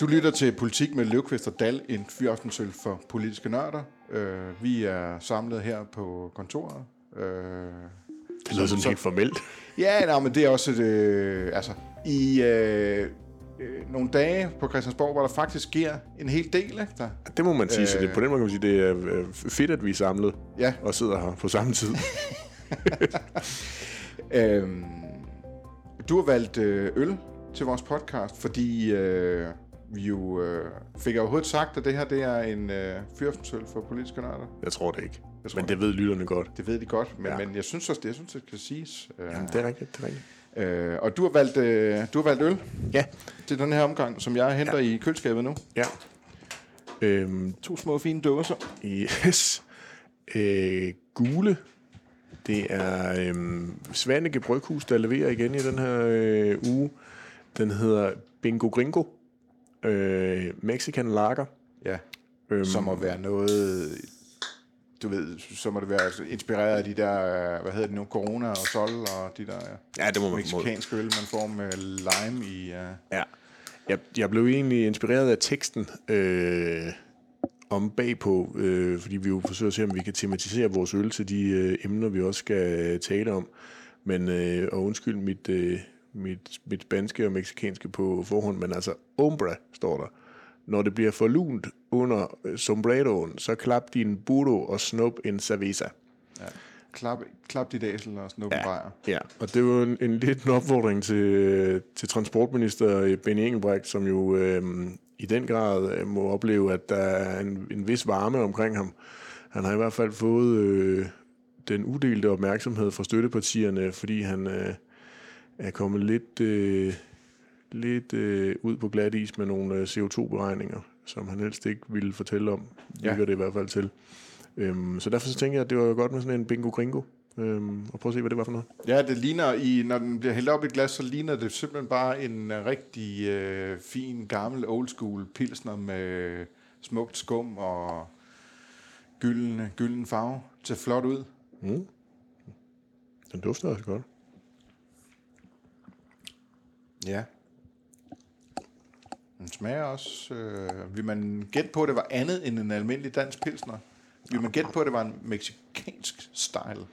Du lytter til Politik med Løvqvist og Dal, en fyraftensøl for politiske nørder. Uh, vi er samlet her på kontoret. Uh, Det lyder sådan helt formelt. Ja, nej, men det er også et, øh, altså, i øh, øh, nogle dage på Christiansborg, hvor der faktisk sker en hel del, ikke? Der, Det må man sige, så det, på den måde kan man sige, det er øh, fedt, at vi er samlet ja, og sidder her på samme tid. øh, du har valgt øh, øl til vores podcast, fordi øh, vi jo øh, fik overhovedet sagt, at det her det er en øh, fyraftensøl for politiske nørder. Jeg tror det ikke. Jeg tror Men det ved lytterne godt. Det ved de godt, men, ja. Men jeg synes også, det, jeg synes, det skal siges. Øh, Jamen, det er rigtigt, det er rigtigt. øh, og du har, valgt, øh, du har valgt øl Ja. til den her omgang, som jeg henter ja. i køleskabet nu. Ja. Øhm, To små fine dåser. yes. Øh, gule. Det er øhm, Svanike Bryghus, der leverer igen i den her øh, uge. Den hedder Bingo Gringo. Øh, Mexican Lager. Ja. Øhm, som må være noget, du ved, så må det være inspireret af de der, øh, hvad hedder det nu, Corona og Sol og de der Ja, det må man mexikanske øl, man får med lime i. Uh... Ja. Jeg, jeg blev egentlig inspireret af teksten øh, om bagpå, øh, fordi vi jo forsøger at se, om vi kan tematisere vores øl til de øh, emner, vi også skal tale om. Men, øh, og undskyld mit, øh, mit, mit spanske og meksikanske på forhånd, men altså Ombra står der. Når det bliver for lunt under øh, sombreroen, så klap din burro og snup en cerveza. Ja. Klap, klap dit æsel og snuppe ja. bajer. Ja, og det var en, en lidt en opfordring til, til transportminister Benny Engelbrecht, som jo øh, i den grad øh, må opleve, at der er en, en vis varme omkring ham. Han har i hvert fald fået øh, den udelte opmærksomhed fra støttepartierne, fordi han øh, er kommet lidt, øh, lidt øh, ud på glat is med nogle øh, CO2-beregninger, som han helst ikke ville fortælle om, Ja. virker det i hvert fald til. Øhm, så derfor så tænker jeg, at det var jo godt med sådan en bingo gringo. Øhm, og prøv at se, hvad det var for noget. Ja, det ligner, i, når den bliver hældt op i et glas, så ligner det simpelthen bare en uh, rigtig uh, fin, gammel, old school pilsner med smukt skum og gylden, gylden farve. Ser flot ud. Mm. Den dufter også godt. Ja. Den smager også... Øh, vil man gætte på, at det var andet end en almindelig dansk pilsner? Vil man gætte på, at det var en meksikansk style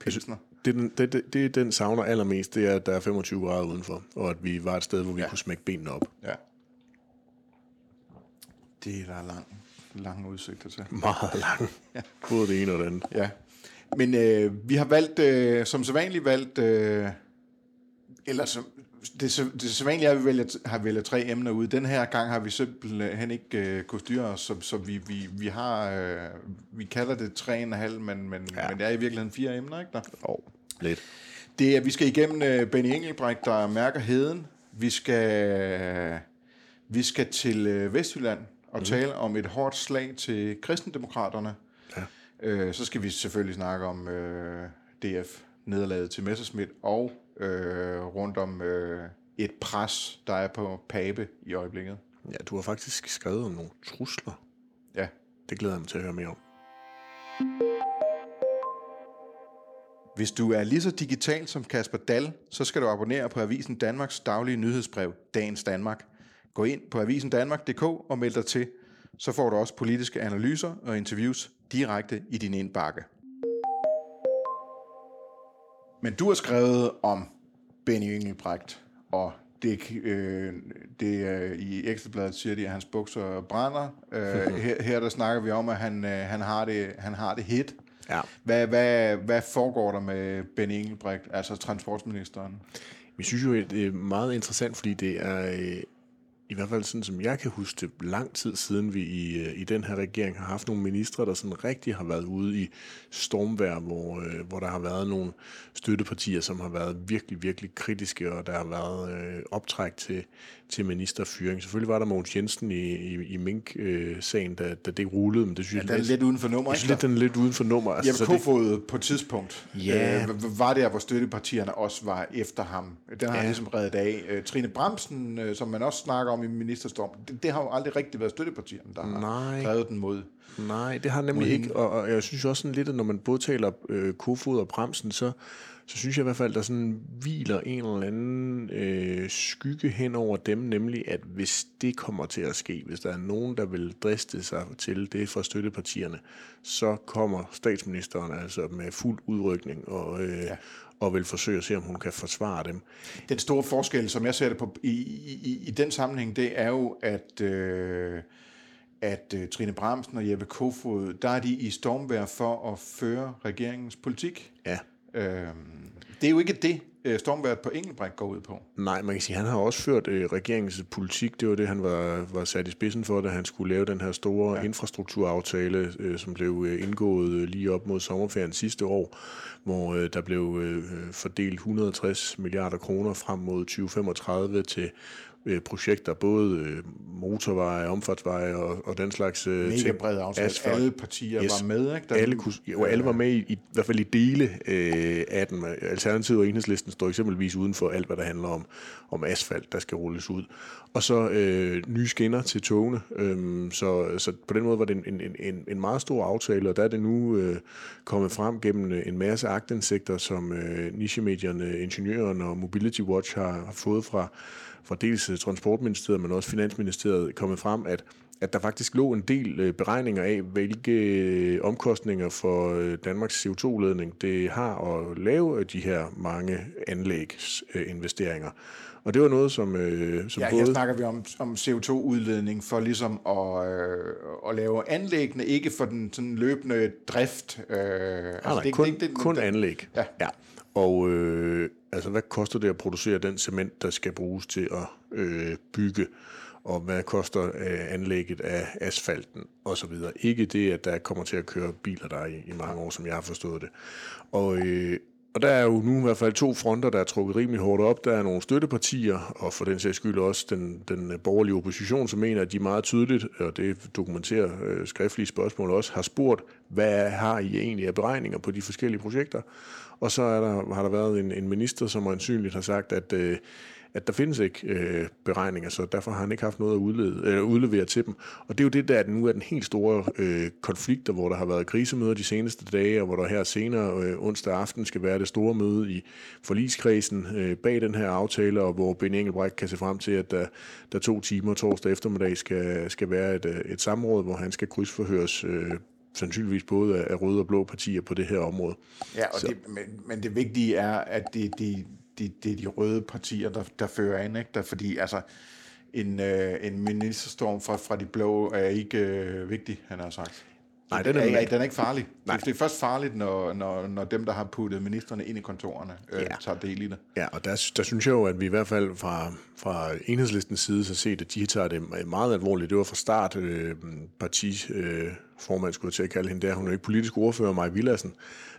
pilsner? Det, er den, det, det, det, den savner allermest, det er, at der er 25 grader udenfor, og at vi var et sted, hvor vi ja. kunne smække benene op. Ja. Det er der lang, lange udsigter til. Meget lang. Ja. Både det ene og det andet. Ja. Men øh, vi har valgt, øh, som sædvanligt valgt, øh, eller som, det, så- det sædvanlige er, at vi vælger, har vælget tre emner ud. Den her gang har vi simpelthen ikke øh, kunnet styre os, så, så vi, vi, vi har, øh, vi kalder det tre og en halv, men, men, ja. Men det er i virkeligheden fire emner, ikke der? Oh, lidt. Det er, vi skal igennem øh, Benny Engelbrecht, der mærker heden. Vi skal, vi skal til øh, Vestjylland og mm. tale om et hårdt slag til kristendemokraterne. Ja. Øh, så skal vi selvfølgelig snakke om øh, DF, nederlaget til Messerschmidt, og øh, rundt om øh, et pres, der er på Pape i øjeblikket. Ja, du har faktisk skrevet om nogle trusler. Ja, Det glæder jeg mig til at høre mere om. Hvis du er lige så digital som Kasper Dal, så skal du abonnere på Avisen Danmarks daglige nyhedsbrev, Dagens Danmark. Gå ind på avisendanmark.dk og meld dig til. Så får du også politiske analyser og interviews direkte i din indbakke. Men du har skrevet om Benny Engelbrecht, og det, øh, det øh, i Ekstrabladet siger de, at hans bukser brænder. Øh, her, her der snakker vi om, at han, øh, han, har, det, han har det hit. Ja. Hvad, hvad, hvad foregår der med Benny Engelbrecht, altså transportministeren? Vi synes jo, det er meget interessant, fordi det er øh, i hvert fald sådan, som jeg kan huske det, lang tid siden vi i, øh, i den her regering har haft nogle ministre, der sådan rigtig har været ude i stormvær, hvor, øh, hvor der har været nogle støttepartier, som har været virkelig, virkelig kritiske, og der har været øh, optræk til, til ministerfyring. Selvfølgelig var der Mogens Jensen i, i, i Mink-sagen, da, da det rullede, men det synes Ja, jeg, den er lidt uden for nummer, jeg synes lidt, den er lidt uden for nummer. Jeppe så det, Kofod på et tidspunkt Ja. øh, var der, hvor støttepartierne også var efter ham. Den har ja. Han ligesom reddet af. Øh, Trine Bremsen, øh, som man også snakker om i ministerstorm, det, det har jo aldrig rigtig været støttepartierne, der har Nej. drevet den mod. Nej, det har nemlig ikke, og, og jeg synes også sådan lidt, at når man både taler øh, Kofod og Bremsen, så, så synes jeg i hvert fald, der sådan hviler en eller anden øh, skygge hen over dem, nemlig at hvis det kommer til at ske, hvis der er nogen, der vil driste sig til det fra støttepartierne, så kommer statsministeren altså med fuld udrykning og, øh, ja. og vil forsøge at se, om hun kan forsvare dem. Den store forskel, som jeg ser det på i, i, i den sammenhæng, det er jo, at, øh, at uh, Trine Bramsen og Jeppe Kofod, der er de i stormvær for at føre regeringens politik. Ja. Øh, det er jo ikke det, øh, stormværet på Engelbrekt går ud på. Nej, man kan sige, at han har også ført øh, regeringens politik. Det var det, han var, var sat i spidsen for, da han skulle lave den her store ja. infrastrukturaftale, øh, som blev øh, indgået øh, lige op mod sommerferien sidste år, hvor øh, der blev øh, fordelt 160 milliarder kroner frem mod 2035 til øh, projekter, både øh, motorveje, omfartsveje og, og den slags øh, Mega ting. bred aftale. Asfalt. Alle partier Yes. var med, ikke? Der, Alle, kunne, jo, alle var med i, i, i hvert fald i dele øh, af den. Alternativet og enhedslisten står eksempelvis uden for alt, hvad der handler om, om asfalt, der skal rulles ud. Og så øh, nye skinner til togene. Øhm, så, så på den måde var det en, en, en, en meget stor aftale, og der er det nu øh, kommet frem gennem øh, en masse agtindsigter, som øh, nichemedierne, Ingeniøren og Mobility Watch har, har fået fra, fra dels Transportministeriet, men også Finansministeriet, kommet frem, at at der faktisk lå en del øh, beregninger af, hvilke øh, omkostninger for øh, Danmarks CO2-ledning det har at lave de her mange anlægsinvesteringer. Og det var noget, som, øh, som Ja, både... her snakker vi om, om CO2-udledning for ligesom at, øh, at lave anlæggene, ikke for den sådan løbende drift. Øh, altså Nej, nej, kun, det, det, kun anlæg. Ja. ja. Og øh, altså, hvad koster det at producere den cement, der skal bruges til at øh, bygge? Og hvad koster øh, anlægget af asfalten og så videre. Ikke det, at der kommer til at køre biler der i, i mange år, som jeg har forstået det. Og, øh, og der er jo nu i hvert fald to fronter, der er trukket rimelig hårdt op. Der er nogle støttepartier, og for den sags skyld også den, den borgerlige opposition, som mener, at de meget tydeligt, og det dokumenterer øh, skriftlige spørgsmål også, har spurgt, hvad har I egentlig af beregninger på de forskellige projekter? Og så er der, har der været en, en minister, som ansynligt har sagt, at, øh, at der findes ikke øh, beregninger, så derfor har han ikke haft noget at udlede, øh, udlevere til dem. Og det er jo det, der er nu er den helt store øh, konflikt, hvor der har været krisemøder de seneste dage, og hvor der her senere øh, onsdag aften skal være det store møde i forligskredsen øh, bag den her aftale, og hvor Ben Engelbrecht kan se frem til, at der, der to timer torsdag eftermiddag skal, skal være et, øh, et samråd, hvor han skal krydsforhøres øh, sandsynligvis både af røde og blå partier på det her område. Ja, og det, men, men det vigtige er, at det, det, det, det er de røde partier, der, der fører an, ikke? Der, fordi altså, en, øh, en ministerstorm fra, fra de blå er ikke øh, vigtig, han har sagt. Nej, den er, er- den er ikke farlig. Nej. Det er først farligt, når, når, når dem, der har puttet ministerne ind i kontorerne, øh, Ja. tager del i det. Ja, og der, der synes jeg jo, at vi i hvert fald fra, fra enhedslistens side så set, at de tager det meget alvorligt. Det var fra start øh, parti, øh, skulle jeg til at kalde hende der, hun er ikke politisk ordfører, Maja Villadsen,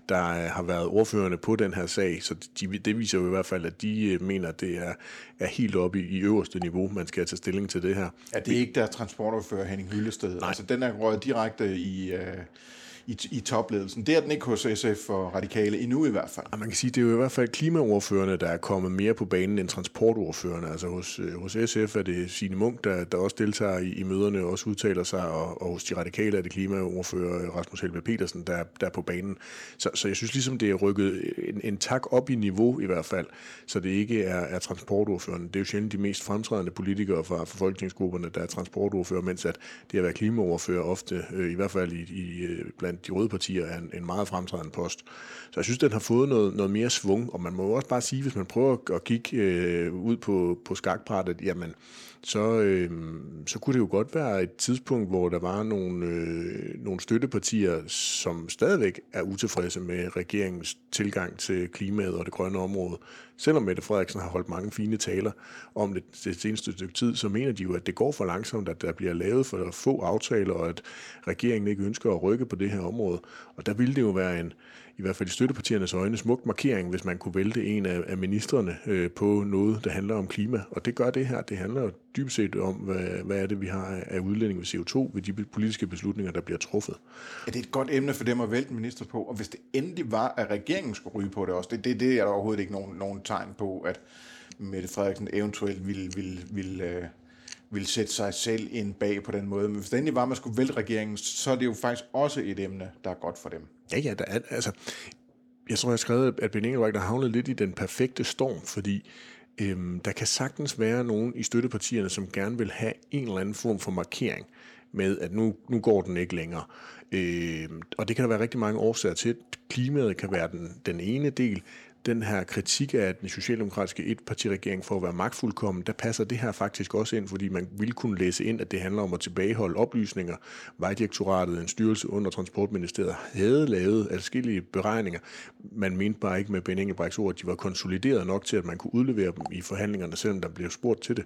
der øh, har været ordførende på den her sag, så de, det viser jo i hvert fald, at de øh, mener, at det er, er helt oppe i, i øverste niveau, man skal tage stilling til det her. Ja, det er ikke der transportordfører Henning Hyllested. Nej. Altså, den er røget direkte i, øh, i, i topledelsen. Det er den ikke hos SF og Radikale endnu i hvert fald. Og man kan sige, det er jo i hvert fald klimaordførende, der er kommet mere på banen end transportordførende. Altså hos, øh, hos SF er det Signe Munk, der, der også deltager i, i møderne og også udtaler sig, og, og hos de radikale er det klimaordfører Rasmus Helve Petersen, der, der er på banen. Så, så jeg synes ligesom, det er rykket en, en tak op i niveau i hvert fald, så det ikke er, er transportordførende. Det er jo sjældent de mest fremtrædende politikere fra, fra folketingsgrupperne, der er transportordfører, mens at det at være klimaordfører ofte, øh, i hvert fald i, i, øh, blandt blandt de røde partier, er en, en meget fremtrædende post. Så jeg synes, den har fået noget, noget mere svung, og man må jo også bare sige, hvis man prøver at kigge øh, ud på, på skakbrættet, jamen, så, øh, så kunne det jo godt være et tidspunkt, hvor der var nogle, øh, nogle støttepartier, som stadigvæk er utilfredse med regeringens tilgang til klimaet og det grønne område. Selvom Mette Frederiksen har holdt mange fine taler om det det seneste stykke tid, så mener de jo, at det går for langsomt, at der bliver lavet for få aftaler, og at regeringen ikke ønsker at rykke på det her område. Og der ville det jo være en, i hvert fald i støttepartiernes øjne, smuk markering, hvis man kunne vælte en af, af ministerne øh, på noget, der handler om klima. Og det gør det her. Det handler jo dybest set om, hvad, hvad er det, vi har af- udledning ved CO2 ved de politiske beslutninger, der bliver truffet. Ja, det er et godt emne for dem at vælte minister på, og hvis det endelig var, at regeringen skulle ryge på det også, det, det, det er der overhovedet ikke nogen, nogen tegn på, at Mette Frederiksen eventuelt ville, ville, ville, øh, ville vil sætte sig selv ind bag på den måde. Men hvis det endelig var, at man skulle vælge regeringen, så er det jo faktisk også et emne, der er godt for dem. Ja, ja, der er, altså, jeg tror, jeg har skrevet, at Ben Engelbrecht har havnet lidt i den perfekte storm, fordi øhm, der kan sagtens være nogen i støttepartierne, som gerne vil have en eller anden form for markering med, at nu, nu går den ikke længere. Øhm, og det kan der være rigtig mange årsager til. Klimaet kan være den, den ene del den her kritik af den socialdemokratiske etpartiregering for at være magtfuldkommen, der passer det her faktisk også ind, fordi man ville kunne læse ind, at det handler om at tilbageholde oplysninger. Vejdirektoratet, en styrelse under Transportministeriet, havde lavet adskillige beregninger. Man mente bare ikke med Ben Engelbrechts ord, at de var konsolideret nok til, at man kunne udlevere dem i forhandlingerne, selvom der blev spurgt til det.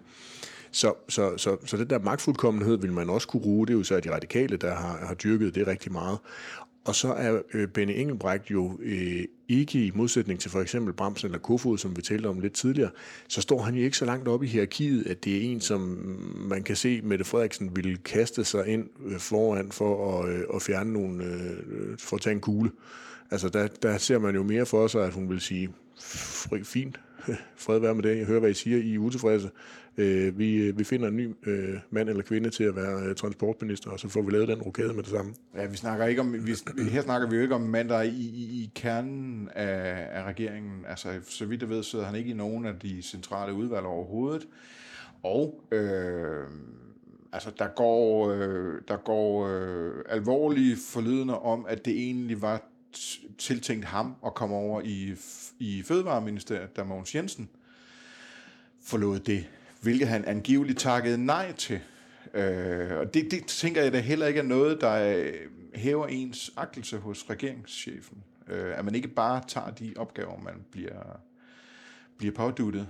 Så, så, så, så det der magtfuldkommenhed vil man også kunne bruge. Det er jo så de radikale, der har, har dyrket det rigtig meget. Og så er øh, Benny Engelbrecht jo øh, ikke i modsætning til for eksempel Bramsen eller Kofod, som vi talte om lidt tidligere, så står han jo ikke så langt oppe i hierarkiet, at det er en, som man kan se, Mette Frederiksen ville kaste sig ind øh, foran for at, øh, at fjerne nogle, øh, for at tage en kugle. Altså der, der ser man jo mere for sig, at hun vil sige, fint, fred være med det, jeg hører, hvad I siger, I er utilfredse. Øh, vi, øh, vi finder en ny øh, mand eller kvinde til at være øh, transportminister, og så får vi lavet den rokade med det samme. Ja, vi snakker ikke om, vi, her snakker vi jo ikke om mand, der er i, i, i kernen af, af regeringen. Altså, så vidt jeg ved, sidder han ikke i nogen af de centrale udvalg overhovedet. Og øh, altså, der går, øh, der går øh, alvorlige forlydende om, at det egentlig var tiltænkt ham at komme over i, i Fødevareministeriet, da Mogens Jensen forlod det hvilket han angiveligt takkede nej til. Øh, og det, det tænker jeg da heller ikke er noget, der øh, hæver ens agtelse hos regeringschefen. Øh, at man ikke bare tager de opgaver, man bliver, bliver påduttet.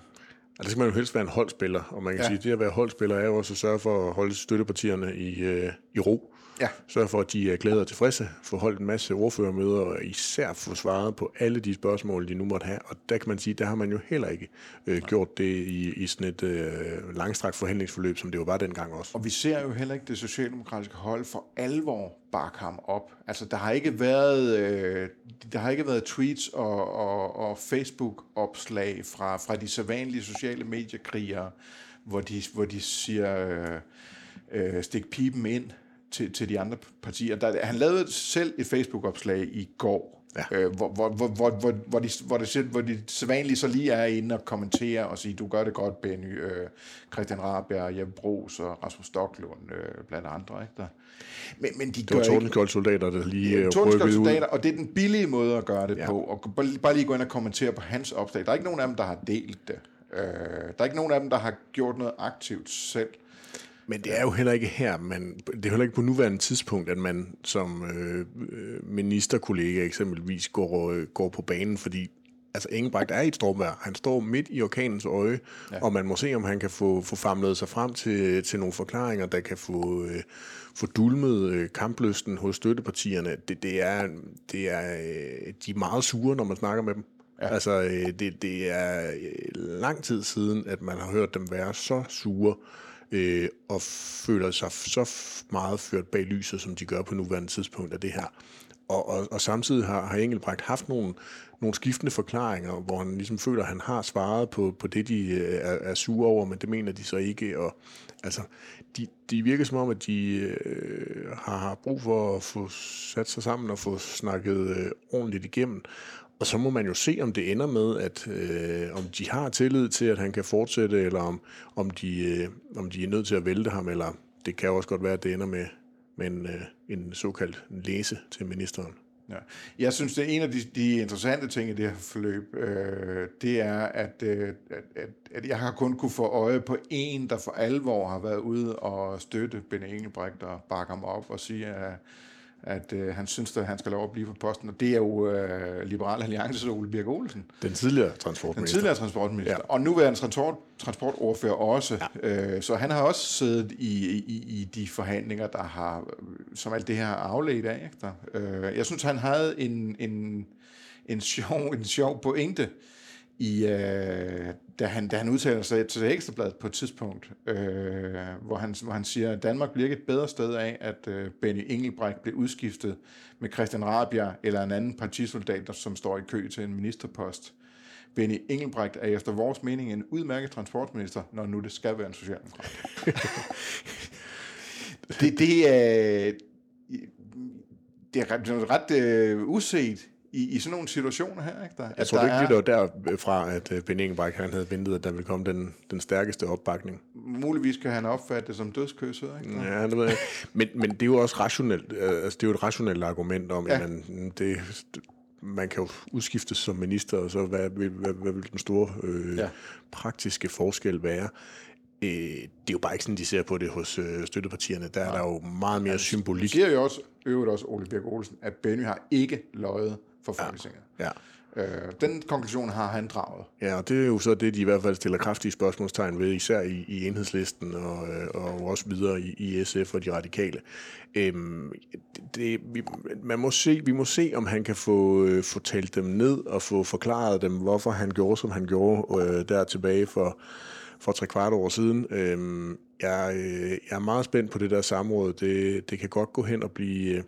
Altså, det skal man jo helst være en holdspiller, og man kan ja. sige, at det at være holdspiller er jo også at sørge for at holde støttepartierne i, øh, i ro. Ja. Sørge for, at de er glade og tilfredse, få holdt en masse ordførermøder, og især få svaret på alle de spørgsmål, de nu måtte have. Og der kan man sige, der har man jo heller ikke øh, gjort det i, i sådan et øh, langstrakt forhandlingsforløb, som det jo var dengang også. Og vi ser jo heller ikke det socialdemokratiske hold for alvor bakke ham op. Altså, der har ikke været, øh, der har ikke været tweets og, og, og Facebook-opslag fra, fra de sædvanlige sociale mediekrigere, hvor de, hvor de siger, øh, øh, stik pipen ind til, til de andre partier. Der, han lavede selv et Facebook-opslag i går, ja. øh, hvor, hvor, hvor, hvor, hvor, hvor, de, hvor, de, hvor de sædvanligt så lige er inde og kommentere og sige, du gør det godt, Benny, øh, Christian Rabjerg, Jeppe Brugs og Rasmus Stocklund, øh, blandt andre. Ikke? Der. Men, men de det var Tordenskjold soldater, der lige ja, rykkede soldater, og det er den billige måde at gøre det ja. på. Og bare lige gå ind og kommentere på hans opslag. Der er ikke nogen af dem, der har delt det. Øh, der er ikke nogen af dem, der har gjort noget aktivt selv. Men det er jo heller ikke her, man, det er heller ikke på nuværende tidspunkt, at man som øh, ministerkollega eksempelvis går, øh, går på banen, fordi altså Ingebrigt er i et stormvær. Han står midt i orkanens øje, ja. og man må se, om han kan få, få famlet sig frem til, til nogle forklaringer, der kan få, øh, få dulmet øh, kamplysten hos støttepartierne. Det, det er, det er, øh, de er meget sure, når man snakker med dem. Ja. Altså, øh, det, det er øh, lang tid siden, at man har hørt dem være så sure øh, og føler sig så meget ført bag lyset, som de gør på nuværende tidspunkt af det her. Og, og, og samtidig har, har Engelbrecht haft nogle, nogle skiftende forklaringer, hvor han ligesom føler, at han har svaret på, på det, de øh, er, er sure over, men det mener de så ikke. Og, altså, de, de virker som om, at de øh, har, har brug for at få sat sig sammen og få snakket øh, ordentligt igennem. Og så må man jo se, om det ender med, at øh, om de har tillid til, at han kan fortsætte, eller om, om, de, øh, om de er nødt til at vælte ham, eller det kan også godt være, at det ender med, med en, øh, en såkaldt læse til ministeren. Ja. Jeg synes, det er en af de, de interessante ting i det her forløb, øh, det er, at, øh, at, at, at jeg har kun kunne få øje på en, der for alvor har været ude og støtte Ben Engelbrecht og bakke ham op og sige, at at øh, han synes, at han skal lov at blive på posten, og det er jo øh, Liberal Alliances Ole Birk Olsen. Den tidligere transportminister. Den tidligere transportminister. Ja. Og nu er han transport, transportordfører også. Ja. Øh, så han har også siddet i, i, i de forhandlinger, der har, som alt det her har afledt af. Ikke? Øh, jeg synes, han havde en, en, en, sjov, en sjov pointe i, øh, da, han, da han udtaler sig til Ekstrabladet på et tidspunkt, øh, hvor, han, hvor han siger, at Danmark bliver ikke et bedre sted af, at øh, Benny Engelbrecht bliver udskiftet med Christian Rabia eller en anden partisoldat, som står i kø til en ministerpost. Benny Engelbrecht er efter vores mening en udmærket transportminister, når nu det skal være en socialdemokrat. det, det er... Det er ret, ret øh, uset i, i sådan nogle situationer her. Ikke? Der, jeg tror der ikke, det var derfra, at øh, Ben Engelbrecht han havde ventet, at der ville komme den, den stærkeste opbakning. Muligvis kan han opfatte det som dødskøsset. Ikke? Ja, det ved jeg. Men, men det er jo også rationelt. Øh, altså, det er jo et rationelt argument om, ja. at man, det, man kan jo udskiftes som minister, og så hvad, hvad, hvad, hvad vil den store øh, ja. praktiske forskel være? Øh, det er jo bare ikke sådan, de ser på det hos øh, støttepartierne. Der ja. er der jo meget mere ja, symbolik. Det siger jo også, øvrigt også Ole Birk Olsen, at Benny har ikke løjet for Folketinget. Ja. ja. Øh, den konklusion har han draget. Ja, og det er jo så det, de i hvert fald stiller kraftige spørgsmålstegn ved, især i, i enhedslisten og, øh, og også videre i, i SF og de radikale. Øhm, det, vi, man må se, vi må se, om han kan få, øh, få talt dem ned og få forklaret dem, hvorfor han gjorde, som han gjorde øh, der tilbage for, for tre kvart år siden. Øhm, jeg, øh, jeg er meget spændt på det der samråd. Det, det kan godt gå hen og blive...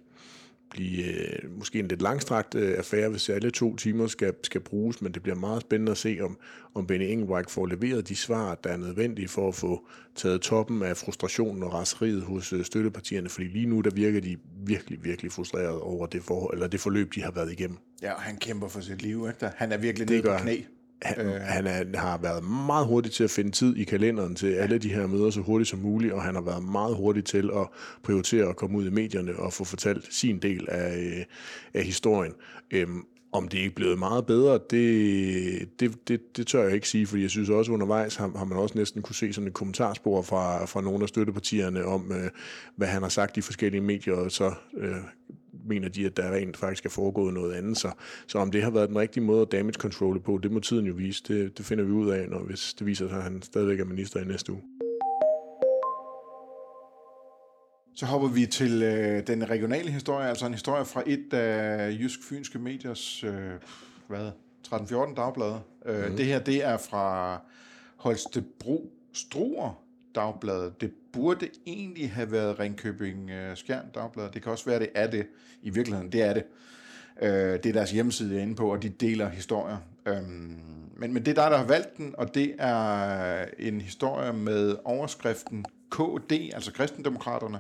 Blive øh, måske en lidt langstrakt øh, affære, hvis alle to timer skal, skal bruges, men det bliver meget spændende at se, om, om Benny Engelbrecht får leveret de svar, der er nødvendige for at få taget toppen af frustrationen og raseriet hos øh, støttepartierne, fordi lige nu der virker de virkelig, virkelig frustreret over det, for, eller det forløb, de har været igennem. Ja, og han kæmper for sit liv, ikke? Han er virkelig nede på knæ. Han, øh. han er, har været meget hurtig til at finde tid i kalenderen til alle de her møder så hurtigt som muligt, og han har været meget hurtig til at prioritere at komme ud i medierne og få fortalt sin del af, af historien. Øhm, om det er ikke blevet meget bedre, det, det, det, det tør jeg ikke sige, fordi jeg synes også undervejs har, har man også næsten kunne se sådan et kommentarspor fra, fra nogle af støttepartierne om, øh, hvad han har sagt i forskellige medier, og så øh, mener de, at der rent faktisk er foregået noget andet. Så, så om det har været den rigtige måde at damage control på, det må tiden jo vise. Det, det finder vi ud af, når hvis det viser sig, at han stadigvæk er minister i næste uge. Så hopper vi til øh, den regionale historie, altså en historie fra et af Jysk Fynske Mediers, øh, hvad, 13-14 dagblade. Øh, mm. Det her, det er fra Holstebro Struer Dagbladet. Det burde egentlig have været Ringkøbing øh, Skjern Dagbladet. Det kan også være, det er det. I virkeligheden, det er det. Øh, det er deres hjemmeside, jeg er inde på, og de deler historier. Øhm, men, men det er dig, der har valgt den, og det er en historie med overskriften KD, altså Kristendemokraterne,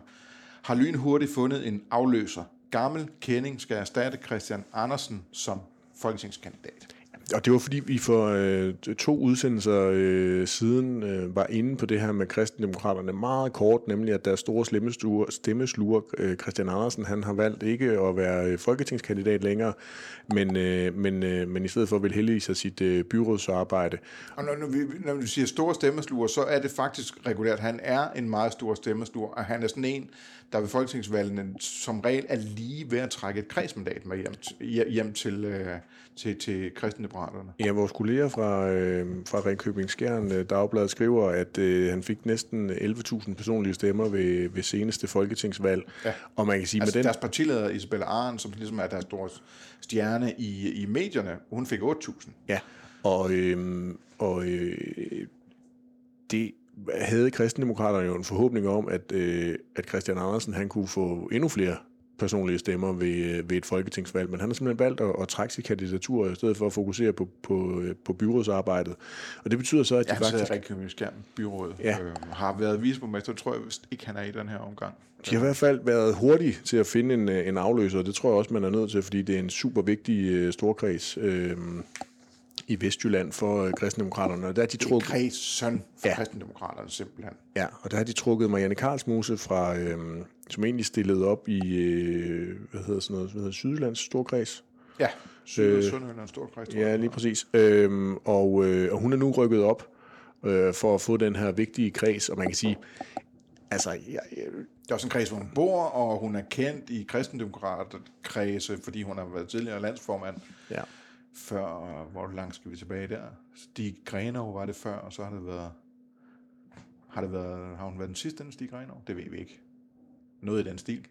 har lynhurtigt fundet en afløser. Gammel kending skal erstatte Christian Andersen som folketingskandidat. Og det var fordi, vi for øh, to udsendelser øh, siden øh, var inde på det her med kristendemokraterne meget kort, nemlig at deres store stemmesluger, øh, Christian Andersen, han har valgt ikke at være øh, folketingskandidat længere, men, øh, men, øh, men i stedet for vil hellige sig sit øh, byrådsarbejde. Og når, når, vi, når du siger store stemmesluger, så er det faktisk regulært. Han er en meget stor stemmesluger, og han er sådan en, der ved folketingsvalgene som regel er lige ved at trække et kredsmandat med hjem, hjem til, øh, til, til kristendemokraterne. Ja, vores kolleger fra, øh, fra Ringkøbing Skjern øh, Dagblad skriver, at øh, han fik næsten 11.000 personlige stemmer ved, ved seneste folketingsvalg. Ja. Og man kan sige, altså, med den... deres partileder Isabella Arn, som ligesom er deres store stjerne i, i medierne, hun fik 8.000. Ja, og, øh, og øh, det havde kristendemokraterne jo en forhåbning om, at, øh, at Christian Andersen han kunne få endnu flere personlige stemmer ved, øh, ved et folketingsvalg, men han har simpelthen valgt at, at trække sit kandidatur i stedet for at fokusere på, på, øh, på byrådsarbejdet. Og det betyder så, at de ja, faktisk... Ja, Skjern, byrådet, ja. øh, har været viceborgmester, tror jeg ikke, han er i den her omgang. De har i hvert fald været hurtige til at finde en, øh, en afløser, og det tror jeg også, man er nødt til, fordi det er en super vigtig uh, storkreds. Øh, i Vestjylland for øh, kristendemokraterne. Og der er de trukket... Det er søn for ja. kristendemokraterne simpelthen. Ja, og der har de trukket Marianne Karlsmose fra, øh, som egentlig stillede op i, øh, hvad hedder sådan noget, hvad hedder Sydlands Storkreds. Ja, Syd- øh, Sønderjyllands Storkreds. Ja, lige præcis. Øh, og, øh, og hun er nu rykket op øh, for at få den her vigtige kreds, og man kan sige, altså, jeg, jeg, det er også en kreds, hvor hun bor, og hun er kendt i kristendemokraterkredse, fordi hun har været tidligere landsformand. Ja før, hvor langt skal vi tilbage der? Stig Grenov var det før, og så har det været, har, det været, har hun været den sidste, den Stig Grenov? Det ved vi ikke. Noget i den stil.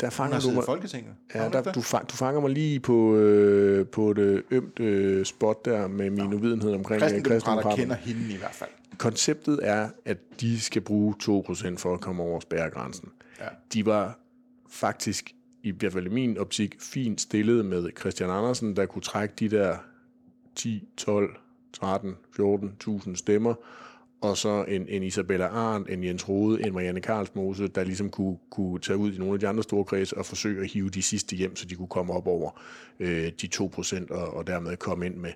Der fanger du mig, Folketinget. Ja, der, du, fang, du fanger mig lige på, øh, på et øh, ømt øh, spot der med min Nå. uvidenhed omkring øh, kristendemokrater. kender hende i hvert fald. Konceptet er, at de skal bruge 2% for at komme over spærregrænsen. Ja. De var faktisk i hvert fald i min optik, fint stillet med Christian Andersen, der kunne trække de der 10, 12, 13, 14.000 stemmer, og så en, en Isabella Arndt, en Jens Rode, en Marianne Karlsmose, der ligesom kunne, kunne tage ud i nogle af de andre store kredse og forsøge at hive de sidste hjem, så de kunne komme op over øh, de 2 procent og, og dermed komme ind med,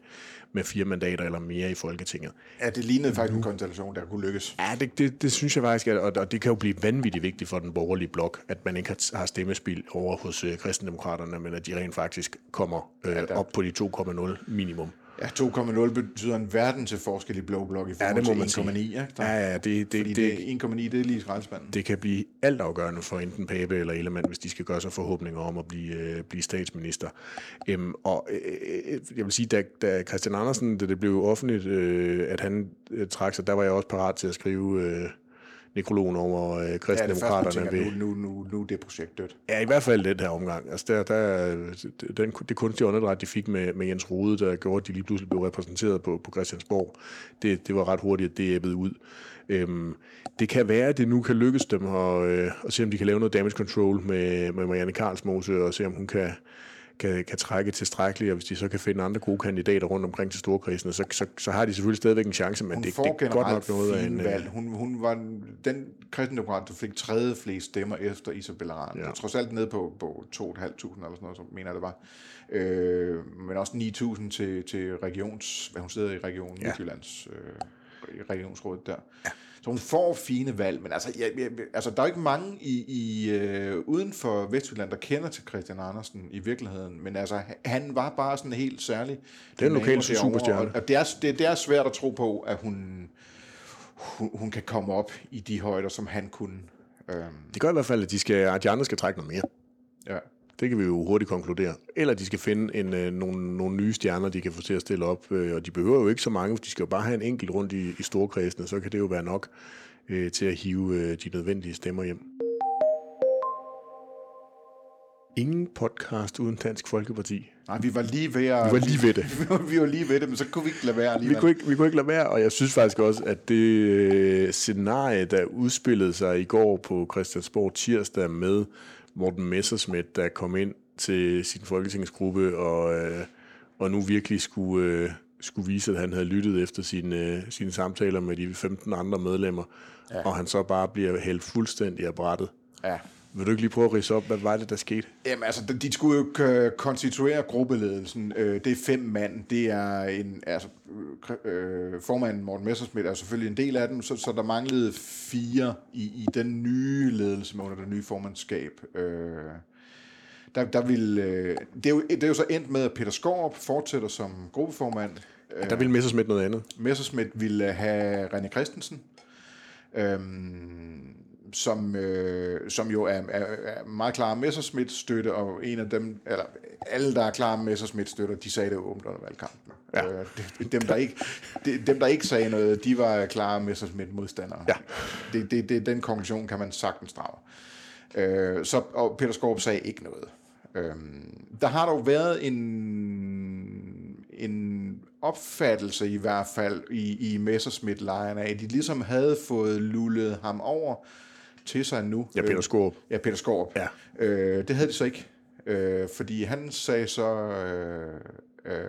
med fire mandater eller mere i Folketinget. Ja, det lignede faktisk en konstellation, der kunne lykkes. Ja, det, det, det synes jeg faktisk, at, og, og det kan jo blive vanvittigt vigtigt for den borgerlige blok, at man ikke har, har stemmespil over hos øh, kristendemokraterne, men at de rent faktisk kommer øh, ja, op på de 2,0 minimum. Ja, 2,0 betyder en verden til forskel i blå blok i forhold ja, det til 1,9. Ja, ja, ja, det, det, det, det, 1,9 det er lige skraldespanden. Det kan blive altafgørende for enten Pape eller Ellemann, hvis de skal gøre sig forhåbninger om at blive, øh, blive statsminister. Øhm, og øh, jeg vil sige, da, da Christian Andersen, da det blev offentligt, øh, at han øh, trak sig, der var jeg også parat til at skrive... Øh, nekrologen over øh, kristendemokraterne. Ja, det nu, nu, nu, nu er det projekt dødt. Ja, i hvert fald den her omgang. Altså der, der, den, det kunstige åndedræt, de fik med, med Jens Rode, der gjorde, at de lige pludselig blev repræsenteret på, på Christiansborg, det, det var ret hurtigt, at det æbbede ud. Øhm, det kan være, at det nu kan lykkes dem at, øh, at se, om de kan lave noget damage control med, med Marianne Karlsmose, og se, om hun kan, kan, kan trække tilstrækkeligt, og hvis de så kan finde andre gode kandidater rundt omkring til storkredsene, så, så, så har de selvfølgelig stadigvæk en chance, men hun det, det er godt nok noget af en... Øh, valg. Hun, hun var den kristendemokrat, der fik tredje flest stemmer efter Isabella Rand. Ja. Trods alt ned på, på 2.500 eller sådan noget, som mener det var. Øh, men også 9.000 til, til regions... Hvad hun sidder i regionen, ja. Midtjyllands øh, regionsrådet der. Ja. Så hun får fine valg, men altså, jeg, jeg, altså der er ikke mange i, i øh, uden for Vestjylland, der kender til Christian Andersen i virkeligheden, men altså, han var bare sådan helt særlig. Det er en lokal superstjerne. Og det er, det, det er svært at tro på, at hun, hun, hun kan komme op i de højder, som han kunne. Øhm. Det gør i hvert fald, at de, skal, at de andre skal trække noget mere. Ja. Det kan vi jo hurtigt konkludere. Eller de skal finde en, øh, nogle, nogle nye stjerner, de kan få til at stille op. Øh, og de behøver jo ikke så mange, de skal jo bare have en enkelt rundt i, i storkredsene, så kan det jo være nok øh, til at hive øh, de nødvendige stemmer hjem. Ingen podcast uden Dansk Folkeparti. Nej, vi var lige ved at... Vi var lige ved det. vi var lige ved det, men så kunne vi ikke lade være alligevel. Vi kunne ikke, vi kunne ikke lade være, og jeg synes faktisk også, at det øh, scenarie, der udspillede sig i går på Christiansborg tirsdag med Morten Messerschmidt, der kom ind til sin folketingsgruppe og, øh, og nu virkelig skulle, øh, skulle vise, at han havde lyttet efter sine, øh, sine samtaler med de 15 andre medlemmer, ja. og han så bare bliver hældt fuldstændig af brættet. Ja. Vil du ikke lige prøve at rise op, hvad var det, der skete? Jamen altså, de skulle jo konstituere gruppeledelsen. Øh, det er fem mand. Det er en, altså, øh, formanden Morten Messersmith er selvfølgelig en del af den, så, så der manglede fire i, i den nye ledelse med under det nye formandskab. Øh, der, der vil, øh, det, er jo, det er jo så endt med, at Peter Skorup fortsætter som gruppeformand. Der vil Messersmith noget andet. Messersmith ville have René Christensen. Øhm, som, øh, som jo er, er, er meget klar Messerschmidt støtte, og en af dem, eller alle, der er klar Messerschmidt støtter, de sagde det åbent under valgkampen. Ja. Øh, dem, der ikke, de, dem, der ikke sagde noget, de var klare Messerschmidt modstandere. Ja. Det, det, det, den konklusion kan man sagtens drage. Øh, så, og Peter Skorp sagde ikke noget. Øh, der har dog været en, en opfattelse i hvert fald i, i Messerschmidt-lejren af, at de ligesom havde fået lullet ham over, til sig nu. Ja, Peter Skorp. Øh, ja, Peter Skorp. Ja. Øh, det havde de så ikke. Øh, fordi han sagde så øh, øh,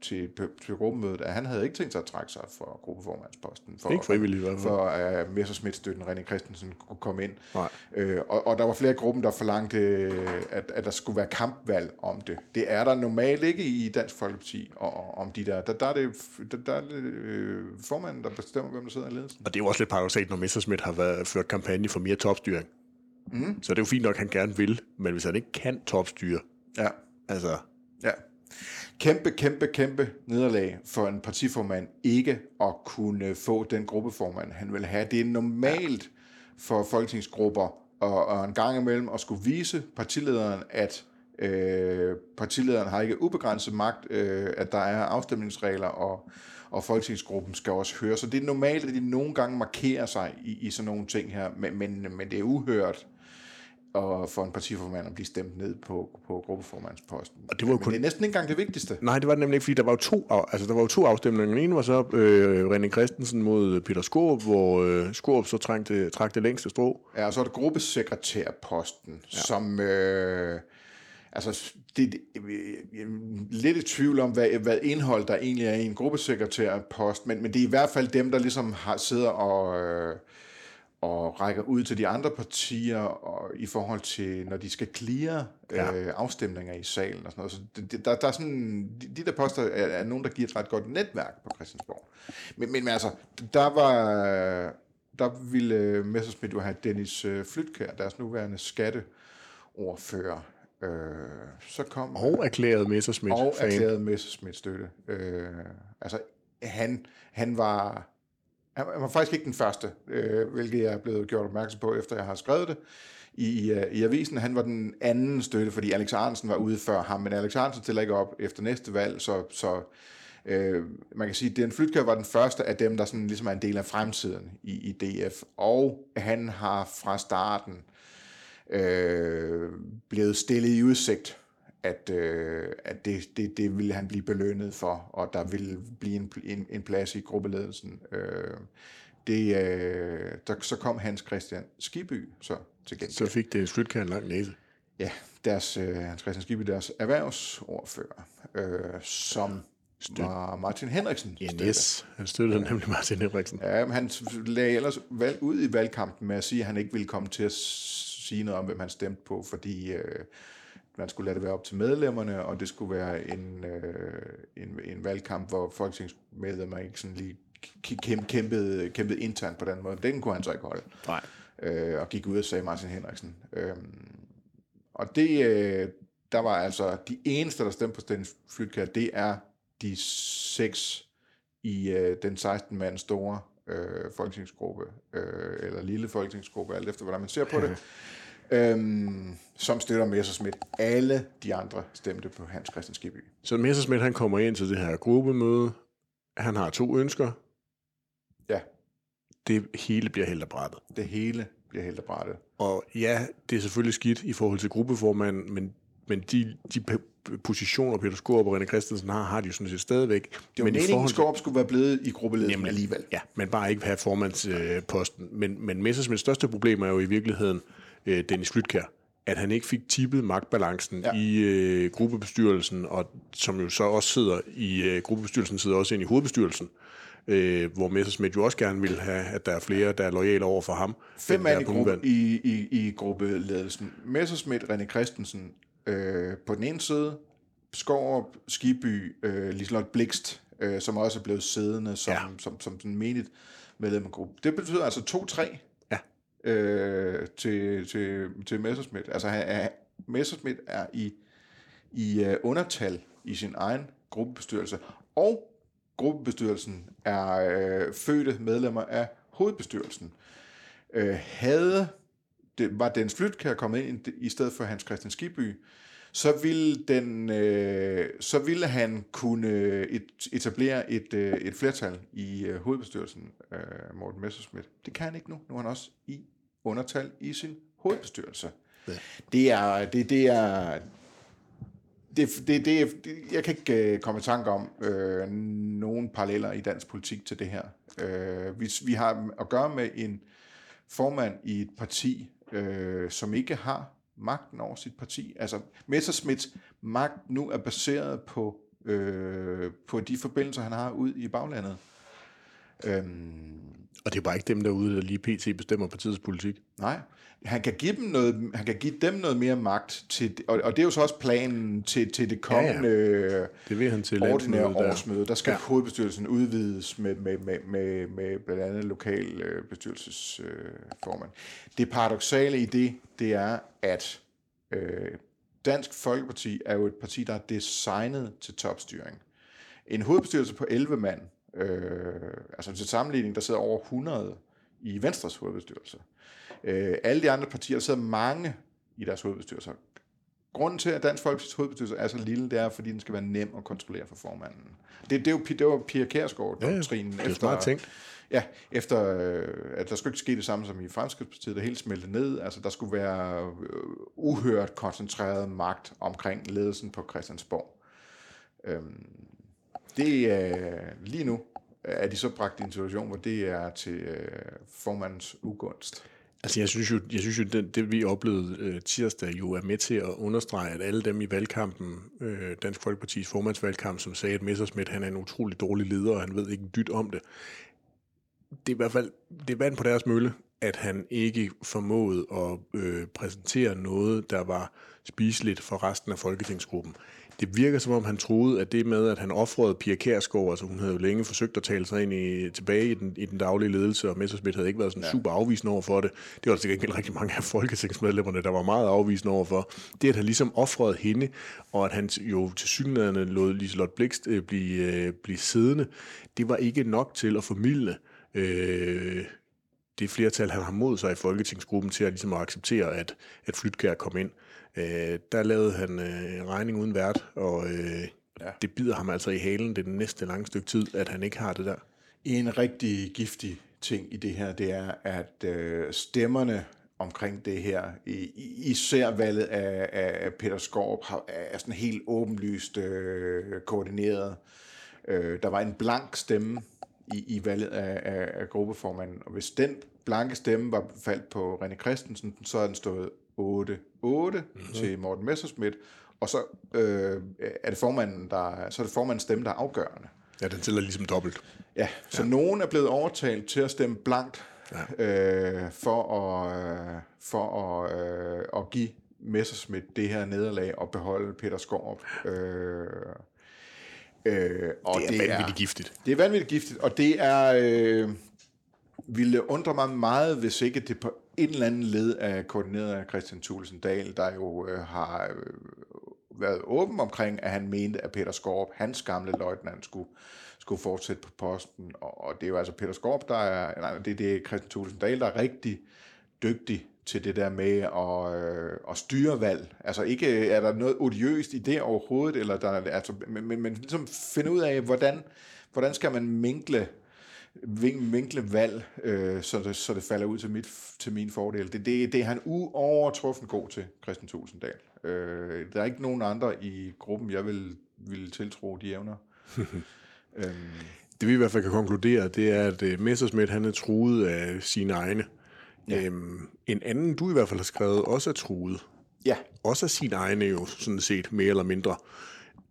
til, til gruppemødet, at han havde ikke tænkt sig at trække sig fra gruppeformandsposten. For, ikke frivilligt i hvert fald. For at uh, Messersmith-støtten René Christensen kunne komme ind. Nej. Øh, og, og der var flere i gruppen, der forlangte, at, at der skulle være kampvalg om det. Det er der normalt ikke i Dansk Folkeparti og, om de der. Der, der er det, der, der er det øh, formanden, der bestemmer, hvem der sidder i ledelsen. Og det er jo også lidt paradoxalt, når Messersmith har været, ført kampagne for mere topstyring. Mm. Så det er jo fint nok, at han gerne vil, men hvis han ikke kan topstyre, ja. altså... Ja kæmpe, kæmpe, kæmpe nederlag for en partiformand ikke at kunne få den gruppeformand, han vil have. Det er normalt for folketingsgrupper og, og en gang imellem at skulle vise partilederen, at øh, partilederen har ikke ubegrænset magt, øh, at der er afstemningsregler, og, og folketingsgruppen skal også høre. Så det er normalt, at de nogle gange markerer sig i, i sådan nogle ting her, men, men, men det er uhørt, og for en partiformand at blive stemt ned på, på gruppeformandsposten. Og det var jo kun... Men det er næsten ikke engang det vigtigste. Nej, det var det nemlig ikke, fordi der var jo to, altså, der var jo to afstemninger. Den ene var så øh, René Christensen mod Peter Skorup, hvor øh, Skorup så trængte, trak det længste strå. Ja, og så er det gruppesekretærposten, ja. som... Øh, altså, det, det, jeg er lidt i tvivl om, hvad, hvad indhold der egentlig er i en gruppesekretærpost, men, men det er i hvert fald dem, der ligesom har, sidder og, øh, og rækker ud til de andre partier og, i forhold til, når de skal clear ja. øh, afstemninger i salen og sådan noget. Så det, der, der er sådan, de, de der poster er, er nogen, der giver et ret godt netværk på Christiansborg. Men, men altså, der var der ville Messerschmidt jo have Dennis øh, Flytkær, deres nuværende skatteordfører. Øh, så kom, og erklæret Messerschmidt Og erklæret Messerschmidt støtte. Øh, altså, han, han var han var faktisk ikke den første, øh, hvilket jeg er blevet gjort opmærksom på, efter jeg har skrevet det i, i, øh, i avisen. Han var den anden støtte, fordi Alex Arnsen var ude før ham, men Alex Arnsen stiller ikke op efter næste valg, så, så øh, man kan sige, at Den Flytkær var den første af dem, der sådan ligesom er en del af fremtiden i, i DF, og han har fra starten øh, blevet stillet i udsigt at, øh, at det, det, det ville han blive belønnet for, og der ville blive en, en, en plads i gruppeledelsen. Øh, det, øh, der, så kom Hans Christian Skiby så til gengæld. Så fik det Flytkær en lang næse. Ja, deres, øh, Hans Christian Skiby, deres erhvervsordfører, øh, som Støt. var Martin Henriksen. Yes, yes. han støttede ja. nemlig Martin Henriksen. Ja, men han lagde ellers valg ud i valgkampen med at sige, at han ikke ville komme til at sige noget om, hvem han stemte på, fordi øh, man skulle lade det være op til medlemmerne, og det skulle være en, øh, en, en valgkamp, hvor folketingsmedlemmer ikke sådan lige kæmpede, kæmpede internt på den måde. Den kunne han så ikke holde. Nej. Øh, og gik ud og sagde Martin Henriksen. Øh, og det, øh, der var altså de eneste, der stemte på Stennis Flytkær, det er de seks i øh, den 16 mand store øh, folketingsgruppe, øh, eller lille folketingsgruppe, alt efter hvordan man ser på det. øhm, som støtter Messersmith. Alle de andre stemte på Hans Christian Skibby. Så Messersmith han kommer ind til det her gruppemøde. Han har to ønsker. Ja. Det hele bliver helt af brættet. Det hele bliver helt af brættet. Og ja, det er selvfølgelig skidt i forhold til gruppeformanden, men, men de, de positioner, Peter Skorp og René Christensen har, har de jo sådan set stadigvæk. Det var men meningen, forhold... Skorp skulle være blevet i gruppeledelsen alligevel. Ja, men bare ikke have formandsposten. Øh, men, men Messersmiths største problem er jo i virkeligheden øh, Dennis Flytkær at han ikke fik tippet magtbalancen ja. i øh, gruppebestyrelsen, og som jo så også sidder i øh, gruppebestyrelsen, sidder også ind i hovedbestyrelsen, øh, hvor Messerschmidt jo også gerne vil have, at der er flere, der er lojale over for ham. Fem mand i, gruppe, i, i, i gruppeledelsen. Messerschmidt, René Christensen øh, på den ene side, Skorup, Skiby, øh, Liselotte Blikst, øh, som også er blevet siddende som, ja. som, som, som sådan menigt medlem af gruppen. Det betyder altså 2-3 øh, til, til, til Messerschmidt. Altså han, Messerschmidt er i, i uh, undertal i sin egen gruppebestyrelse, og gruppebestyrelsen er øh, fødte medlemmer af hovedbestyrelsen. Øh, havde det, var Dennis Flytkær kommet ind i stedet for Hans Christian Skiby, så ville, den, øh, så ville han kunne et, etablere et, øh, et flertal i øh, hovedbestyrelsen, øh, Morten Messerschmidt. Det kan han ikke nu. Nu er han også i undertal i sin hovedbestyrelse. Ja. Det er, det, det er, det, det, det, jeg kan ikke uh, komme i tanke om øh, nogen paralleller i dansk politik til det her. Øh, vi, vi har at gøre med en formand i et parti, øh, som ikke har magten over sit parti. Altså Messerschmidts magt nu er baseret på, øh, på de forbindelser, han har ud i baglandet. Øhm, og det er bare ikke dem derude, der lige pt. bestemmer partiets politik. Nej, han kan give dem noget, han kan give dem noget mere magt til, og, og det er jo så også planen til, til det kommende ja, ja. Det vil han til ordinære årsmøde. Der skal ja. hovedbestyrelsen udvides med, med, med, med, med blandt andet lokal øh, bestyrelsesformand. Øh, det paradoxale i det, det er, at øh, Dansk Folkeparti er jo et parti, der er designet til topstyring. En hovedbestyrelse på 11 mand, Øh, altså til sammenligning, der sidder over 100 i Venstres hovedbestyrelse. Øh, alle de andre partier, der sidder mange i deres hovedbestyrelser. Grunden til, at Dansk Folkeparti's hovedbestyrelse er så lille, det er, fordi den skal være nem at kontrollere for formanden. Det, det, jo, det var Pia Kærsgaard doktrinen ja, det er efter, tænkt. Ja, efter øh, at der skulle ikke ske det samme som i Fremskridspartiet, der helt smelte ned. Altså, der skulle være øh, uhørt koncentreret magt omkring ledelsen på Christiansborg. Øhm, det er lige nu øh, er de så bragt i en situation, hvor det er til øh, formandens ugunst. Altså jeg synes jo, jeg synes jo det, det vi oplevede øh, tirsdag jo er med til at understrege, at alle dem i valgkampen, øh, Dansk Folkepartis formandsvalgkamp, som sagde, at Messersmith han er en utrolig dårlig leder, og han ved ikke dyt om det. Det er i hvert fald det er vand på deres mølle, at han ikke formåede at øh, præsentere noget, der var spiseligt for resten af folketingsgruppen det virker som om, han troede, at det med, at han offrede Pia Kærsgaard, altså hun havde jo længe forsøgt at tale sig ind i, tilbage i den, i den daglige ledelse, og Messerschmidt havde ikke været sådan ja. super afvisende over for det. Det var der sikkert rigtig mange af folketingsmedlemmerne, der var meget afvisende over for. Det, at han ligesom offrede hende, og at han jo til synligheden lod Liselotte Blikst øh, blive, øh, blive siddende, det var ikke nok til at formidle øh, det flertal, han har mod sig i Folketingsgruppen til at, ligesom at acceptere, at, at Flytkær kom ind. Øh, der lavede han øh, regning uden vært, og øh, ja. det bider ham altså i halen det næste lange stykke tid, at han ikke har det der. En rigtig giftig ting i det her, det er, at øh, stemmerne omkring det her, i, især valget af, af Peter Skorp, er sådan helt åbenlyst øh, koordineret. Øh, der var en blank stemme i, i valget af, af, af gruppeformanden, og hvis den blanke stemme var faldt på René Christensen, så havde den stået 8-8 mm-hmm. til Morten Messerschmidt, og så øh, er det formanden, der, så er det formandens stemme, der er afgørende. Ja, den tæller ligesom dobbelt. Ja, så ja. nogen er blevet overtalt til at stemme blankt ja. øh, for at, øh, for at, øh, at give Messerschmidt det her nederlag og beholde Peter Skorp. Øh, øh, og det er det vanvittigt er, giftigt. Det er vanvittigt giftigt, og det er... Øh, ville undre mig meget, hvis ikke det på en eller anden led af koordineret af Christian Thulesen Dahl, der jo øh, har øh, været åben omkring, at han mente, at Peter Skorp, hans gamle løjtnant, skulle, skulle fortsætte på posten. Og, og det er jo altså Peter Skorp, der er, nej, det, det er Christian Thulesen Dahl, der er rigtig dygtig til det der med at, øh, at styre valg. Altså ikke øh, er der noget odiøst i det overhovedet, eller der, altså, men, men, men ligesom finde ud af, hvordan, hvordan skal man minkle vinkle valg, øh, så, det, så det falder ud til, mit, til min fordel. Det, det, det er han uovertruffen god til, Christian Tulsendal. Øh, der er ikke nogen andre i gruppen, jeg vil, vil tiltro de evner. øhm. Det vi i hvert fald kan konkludere, det er, at øh, Messersmith han er truet af sine egne. Ja. Øhm, en anden, du i hvert fald har skrevet, også er truet. Ja. Også af sine egne jo, sådan set, mere eller mindre.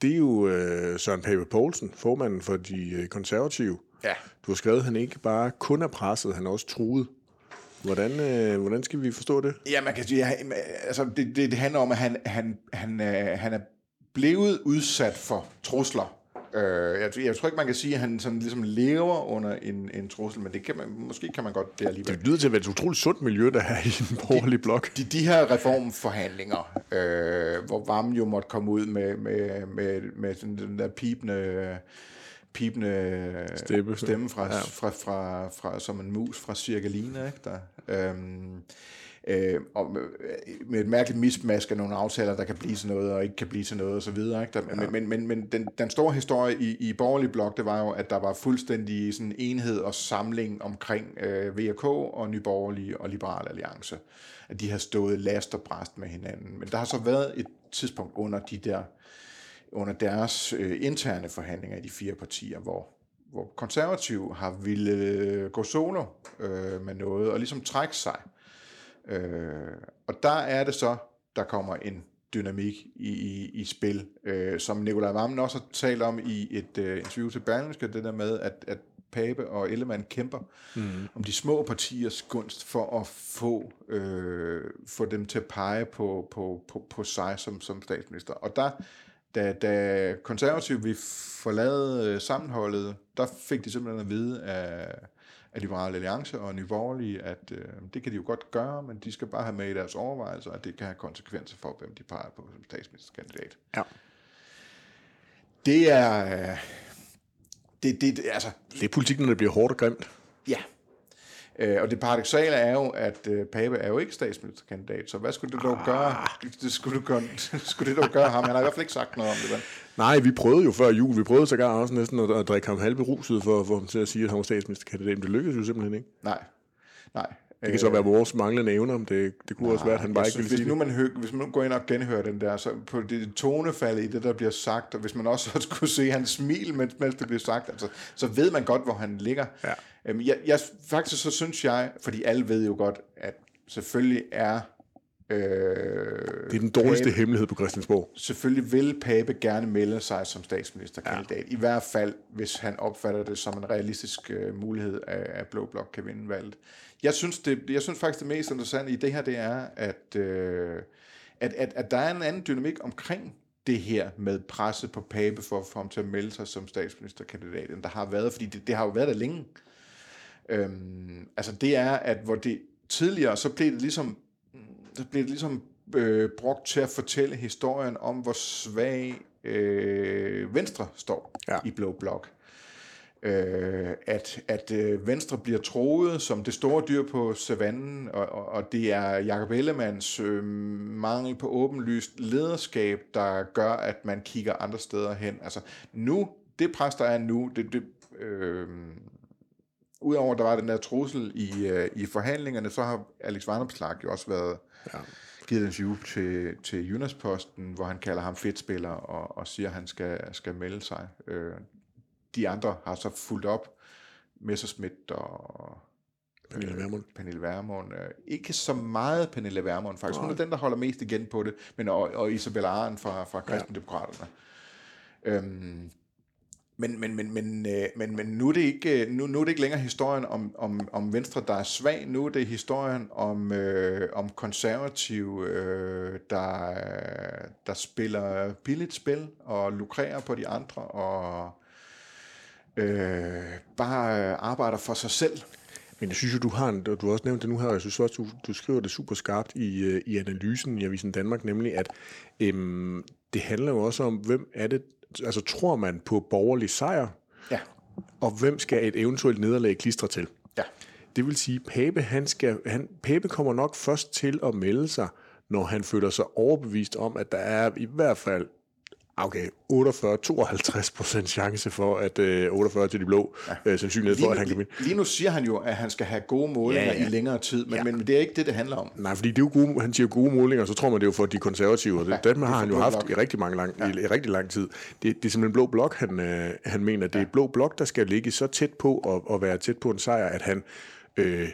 Det er jo uh, Søren Pape Poulsen, formanden for de uh, konservative, Ja. Du har skrevet, at han ikke bare kun er presset, han er også truet. Hvordan, øh, hvordan skal vi forstå det? Ja, man kan sige, altså, det, det, det handler om, at han, han, han, øh, han er blevet udsat for trusler. Øh, jeg, jeg tror ikke, man kan sige, at han sådan ligesom lever under en, en trussel, men det kan man, måske kan man godt det alligevel. Det lyder til at være et utroligt sundt miljø, der er i en borgerlig blok. De, de, de her reformforhandlinger, øh, hvor Vam jo måtte komme ud med, med, med, med sådan den der pipende pipende stemme, stemme fra, ja. fra, fra, fra, som en mus fra Cirkelina, ikke? Der, øhm, øh, og med, med et mærkeligt mismask af nogle aftaler, der kan blive til noget, og ikke kan blive til noget, og så videre. Ikke? Der, ja. Men, men, men, men den, den store historie i, i borgerlig blok, det var jo, at der var fuldstændig sådan enhed og samling omkring øh, VK og Nyborgerlige og Liberal Alliance. At de har stået last og bræst med hinanden. Men der har så været et tidspunkt under de der under deres øh, interne forhandlinger i de fire partier, hvor, hvor konservativ har ville øh, gå solo øh, med noget og ligesom trække sig. Øh, og der er det så, der kommer en dynamik i, i, i spil, øh, som Nikolaj Vammen også har talt om i et øh, interview til Berlingske, det der med, at, at Pape og Ellemann kæmper mm. om de små partiers gunst for at få, øh, få dem til at pege på, på, på, på sig som, som statsminister. Og der da, da konservative vi forlade øh, sammenholdet, der fik de simpelthen at vide af, af Liberale Alliance og Nye Borgerlige, at øh, det kan de jo godt gøre, men de skal bare have med i deres overvejelser, at det kan have konsekvenser for, hvem de peger på som statsministerkandidat. Ja. Det er... Øh, det, det, altså, det er politik, når det bliver hårdt og grimt. Ja, Øh, og det paradoxale er jo, at øh, Pape er jo ikke statsministerkandidat, så hvad skulle det dog ah. gøre? Det skulle, du gøre, skulle det dog gøre ham? Han har i hvert fald ikke sagt noget om det. Men. Nej, vi prøvede jo før jul, vi prøvede sågar også næsten at, at drikke ham halve ruset for, for ham til at sige, at han var statsministerkandidat, men det lykkedes jo simpelthen ikke. Nej, nej. Det kan så være vores manglende evner, men det, det kunne Nej, også være, at han bare ikke ville hvis sige nu man hø, Hvis man går ind og genhører den der, så på det tonefald i det, der bliver sagt, og hvis man også skulle se hans smil, mens, mens det bliver sagt, altså, så ved man godt, hvor han ligger. Ja. Øhm, jeg, jeg, faktisk så synes jeg, fordi alle ved jo godt, at selvfølgelig er... Øh, det er den dårligste Pape, hemmelighed på Christiansborg. Selvfølgelig vil Pape gerne melde sig som statsministerkandidat. Ja. I hvert fald, hvis han opfatter det som en realistisk øh, mulighed, at, at Blå Blok kan vinde valget. Jeg synes, det, jeg synes faktisk, det mest interessante i det her, det er, at, øh, at, at, at der er en anden dynamik omkring det her med presset på Pape for at få ham til at melde sig som statsministerkandidat, end der har været, fordi det, det har jo været der længe. Øhm, altså det er, at hvor det tidligere, så blev det ligesom, så blev det ligesom øh, brugt til at fortælle historien om, hvor svag øh, Venstre står ja. i Blå Blok øh, at, at øh, Venstre bliver troet som det store dyr på savannen, og, og, og det er Jacob Ellemanns øh, mangel på åbenlyst lederskab, der gør, at man kigger andre steder hen. Altså nu, det pres, der er nu, det, det, øh, udover at der var den der trussel i, øh, i forhandlingerne, så har Alex Vanopslagh jo også været... Ja givet en interview til, til Jyllandsposten, hvor han kalder ham fedtspiller og, og siger, at han skal, skal melde sig. Øh, de andre har så fulgt op. Messerschmidt og Pernille Vermund. Pernille Vermund. Øh, ikke så meget Pernille Vermund faktisk. Hun er den, der holder mest igen på det. Men og, og Isabella Arendt fra, fra Kristendemokraterne. Ja. Øhm, men, men, men, men, øh, men, men nu, er det ikke, øh, nu, nu er det ikke længere historien om, om, om Venstre, der er svag. Nu er det historien om, øh, om konservative, øh, der, der spiller billigt spil og lukrerer på de andre og øh, bare arbejder for sig selv. Men jeg synes jo, du har, en, du har også nævnt det nu her, og jeg synes også, du, du skriver det super skarpt i, øh, i analysen i Avisen Danmark, nemlig at øhm, det handler jo også om, hvem er det, altså tror man på borgerlig sejr, ja. og hvem skal et eventuelt nederlag klistre til? Ja. Det vil sige, Pape, han skal, han, Pape kommer nok først til at melde sig, når han føler sig overbevist om, at der er i hvert fald Okay, 48-52 procent chance for, at øh, 48 til de blå, ja. øh, sandsynlighed for, at han kan vinde. Lige nu siger han jo, at han skal have gode målinger ja, ja. i længere tid, men, ja. men det er ikke det, det handler om. Nej, fordi det er jo gode, han siger gode målinger, så tror man det er jo for de konservative, og det, ja, dem har han jo haft blok. i rigtig, mange lang, ja. i, i rigtig lang tid. Det, det er simpelthen blå blok, han, øh, han mener. Det er ja. blå blok, der skal ligge så tæt på og, og være tæt på en sejr, at han... Øh,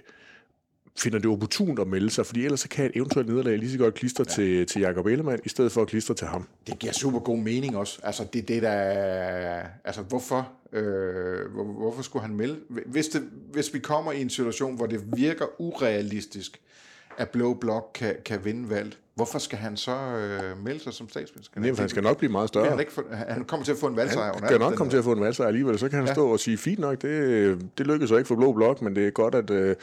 finder det opportunt at melde sig, fordi ellers så kan et eventuelt nederlag lige så godt klistre ja. til, til Jacob Ellemann, i stedet for at klistre til ham. Det giver super god mening også. Altså, det det, der... Altså, hvorfor, øh, hvor, hvorfor skulle han melde? Hvis, det, hvis vi kommer i en situation, hvor det virker urealistisk, at Blå Blok kan, kan vinde valget, hvorfor skal han så øh, melde sig som statsminister? Nej, han skal nok blive meget større. Han, ikke få, han kommer til at få en valgsejr. Han skal nok komme til at få en valgsejr alligevel. Så kan han ja. stå og sige, fint nok, det, det lykkedes så ikke for Blå Blok, men det er godt, at Øh,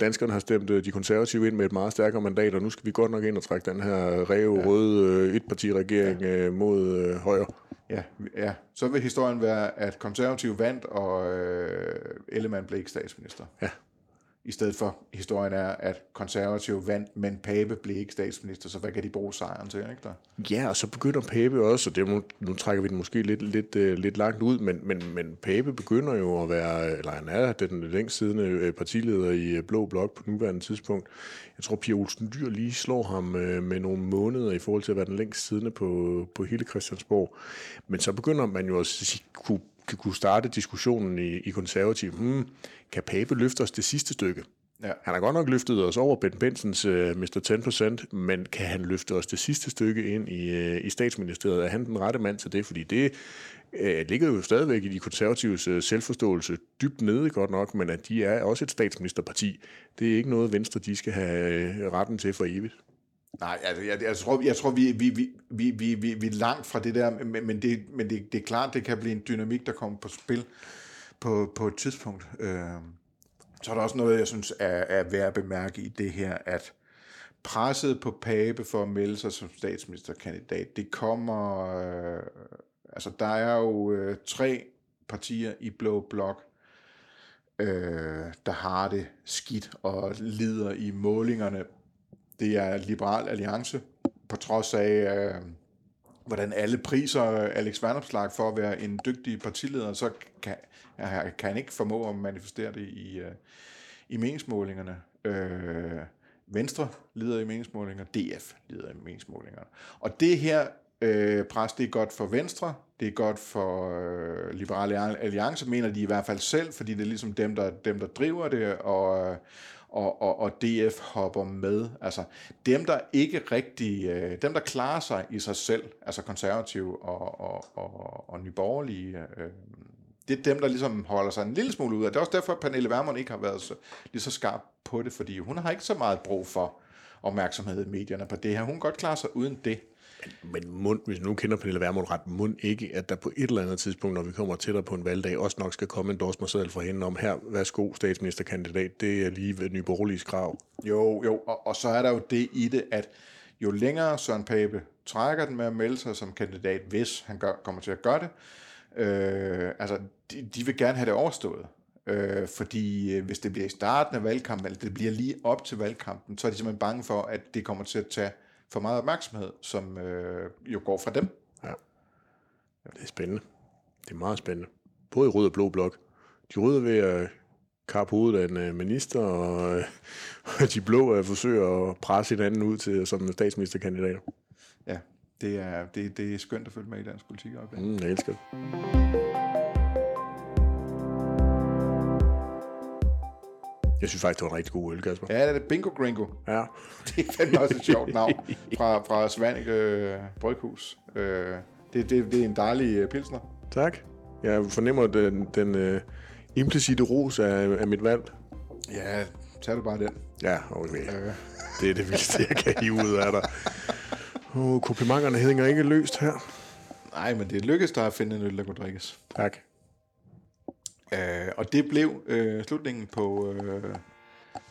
danskerne har stemt øh, de konservative ind med et meget stærkere mandat, og nu skal vi godt nok ind og trække den her ræve røde øh, etpartiregering ja. mod højre. Ja, ja, så vil historien være, at konservative vandt, og øh, Ellemann blev ikke statsminister. Ja i stedet for historien er, at konservative vandt, men Pape blev ikke statsminister, så hvad kan de bruge sejren til? Ikke der? Ja, og så begynder Pape også, og det, nu, nu trækker vi den måske lidt, lidt, uh, lidt langt ud, men, men, men Pape begynder jo at være, eller han er den længst siddende øh, partileder i øh, Blå Blok på nuværende tidspunkt. Jeg tror, Pia Olsen Dyr lige slår ham uh, med nogle måneder i forhold til at være den længst siddende på, på hele Christiansborg. Men så begynder man jo også at kunne kunne starte diskussionen i, i konservativ. Hmm, kan Pape løfte os det sidste stykke? Ja. Han har godt nok løftet os over Ben Bensens uh, Mr. 10%, men kan han løfte os det sidste stykke ind i, uh, i statsministeriet? Er han den rette mand til det? Fordi det uh, ligger jo stadigvæk i de konservatives uh, selvforståelse dybt nede godt nok, men at de er også et statsministerparti. Det er ikke noget, Venstre de skal have uh, retten til for evigt. Nej, altså, jeg, jeg tror, jeg tror vi, vi, vi, vi, vi, vi, vi er langt fra det der, men, men, det, men det, det er klart, det kan blive en dynamik, der kommer på spil på, på et tidspunkt. Øh, så er der også noget, jeg synes er, er værd at bemærke i det her, at presset på Pape for at melde sig som statsministerkandidat, det kommer... Øh, altså, der er jo øh, tre partier i Blå Blok, øh, der har det skidt og lider i målingerne det er Liberal Alliance, på trods af, øh, hvordan alle priser øh, Alex Vanopslag for at være en dygtig partileder, så kan, kan han ikke formå at manifestere det i, øh, i meningsmålingerne. Øh, Venstre lider i meningsmålinger, DF lider i meningsmålinger. Og det her øh, pres, det er godt for Venstre, det er godt for øh, Liberale Alliance, mener de i hvert fald selv, fordi det er ligesom dem, der, dem, der driver det, og, øh, og, og, og DF hopper med. Altså dem, der ikke rigtig, øh, dem, der klarer sig i sig selv, altså konservative og, og, og, og nyborgerlige, øh, det er dem, der ligesom holder sig en lille smule ud af. Det er også derfor, at Pernille Vermund ikke har været så, lige så skarp på det, fordi hun har ikke så meget brug for opmærksomhed i medierne på det her. Hun kan godt klare sig uden det. Men mund, hvis nu kender Pernille Vermund ret, mund ikke, at der på et eller andet tidspunkt, når vi kommer tættere på en valgdag, også nok skal komme en dorsmerseddel fra hende om her, værsgo statsministerkandidat, det er lige ved nyborgerlige krav. Jo, jo, og, og så er der jo det i det, at jo længere Søren Pape trækker den med at melde sig som kandidat, hvis han gør, kommer til at gøre det, øh, altså de, de vil gerne have det overstået. Øh, fordi øh, hvis det bliver i starten af valgkampen, eller det bliver lige op til valgkampen, så er de simpelthen bange for, at det kommer til at tage for meget opmærksomhed, som øh, jo går fra dem. Ja. Det er spændende. Det er meget spændende. Både i rød og blå blok. De røde ved at kappe hovedet af en øh, minister, og, og de blå er forsøger at presse hinanden ud til som statsministerkandidater. Ja, det er, det, det er skønt at følge med i dansk politik. Mm, jeg elsker det. Jeg synes faktisk, det var en rigtig god øl, Kasper. Ja, det er det. Bingo Gringo. Ja. Det er fandme også et sjovt navn fra, fra Svanike øh, Bryghus. Øh, det, det, det er en dejlig øh, pilsner. Tak. Jeg fornemmer den, den øh, implicite ros af, af mit valg. Ja, tag du bare den. Ja, okay. Øh. Det er det vildeste, jeg kan hive ud af dig. Oh, komplimenterne hænger ikke løst her. Nej, men det lykkedes dig at finde en øl, der kunne drikkes. Tak. Øh, og det blev øh, slutningen på øh,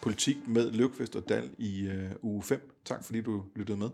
politik med Løvqvist og Dal i øh, uge 5. Tak fordi du lyttede med.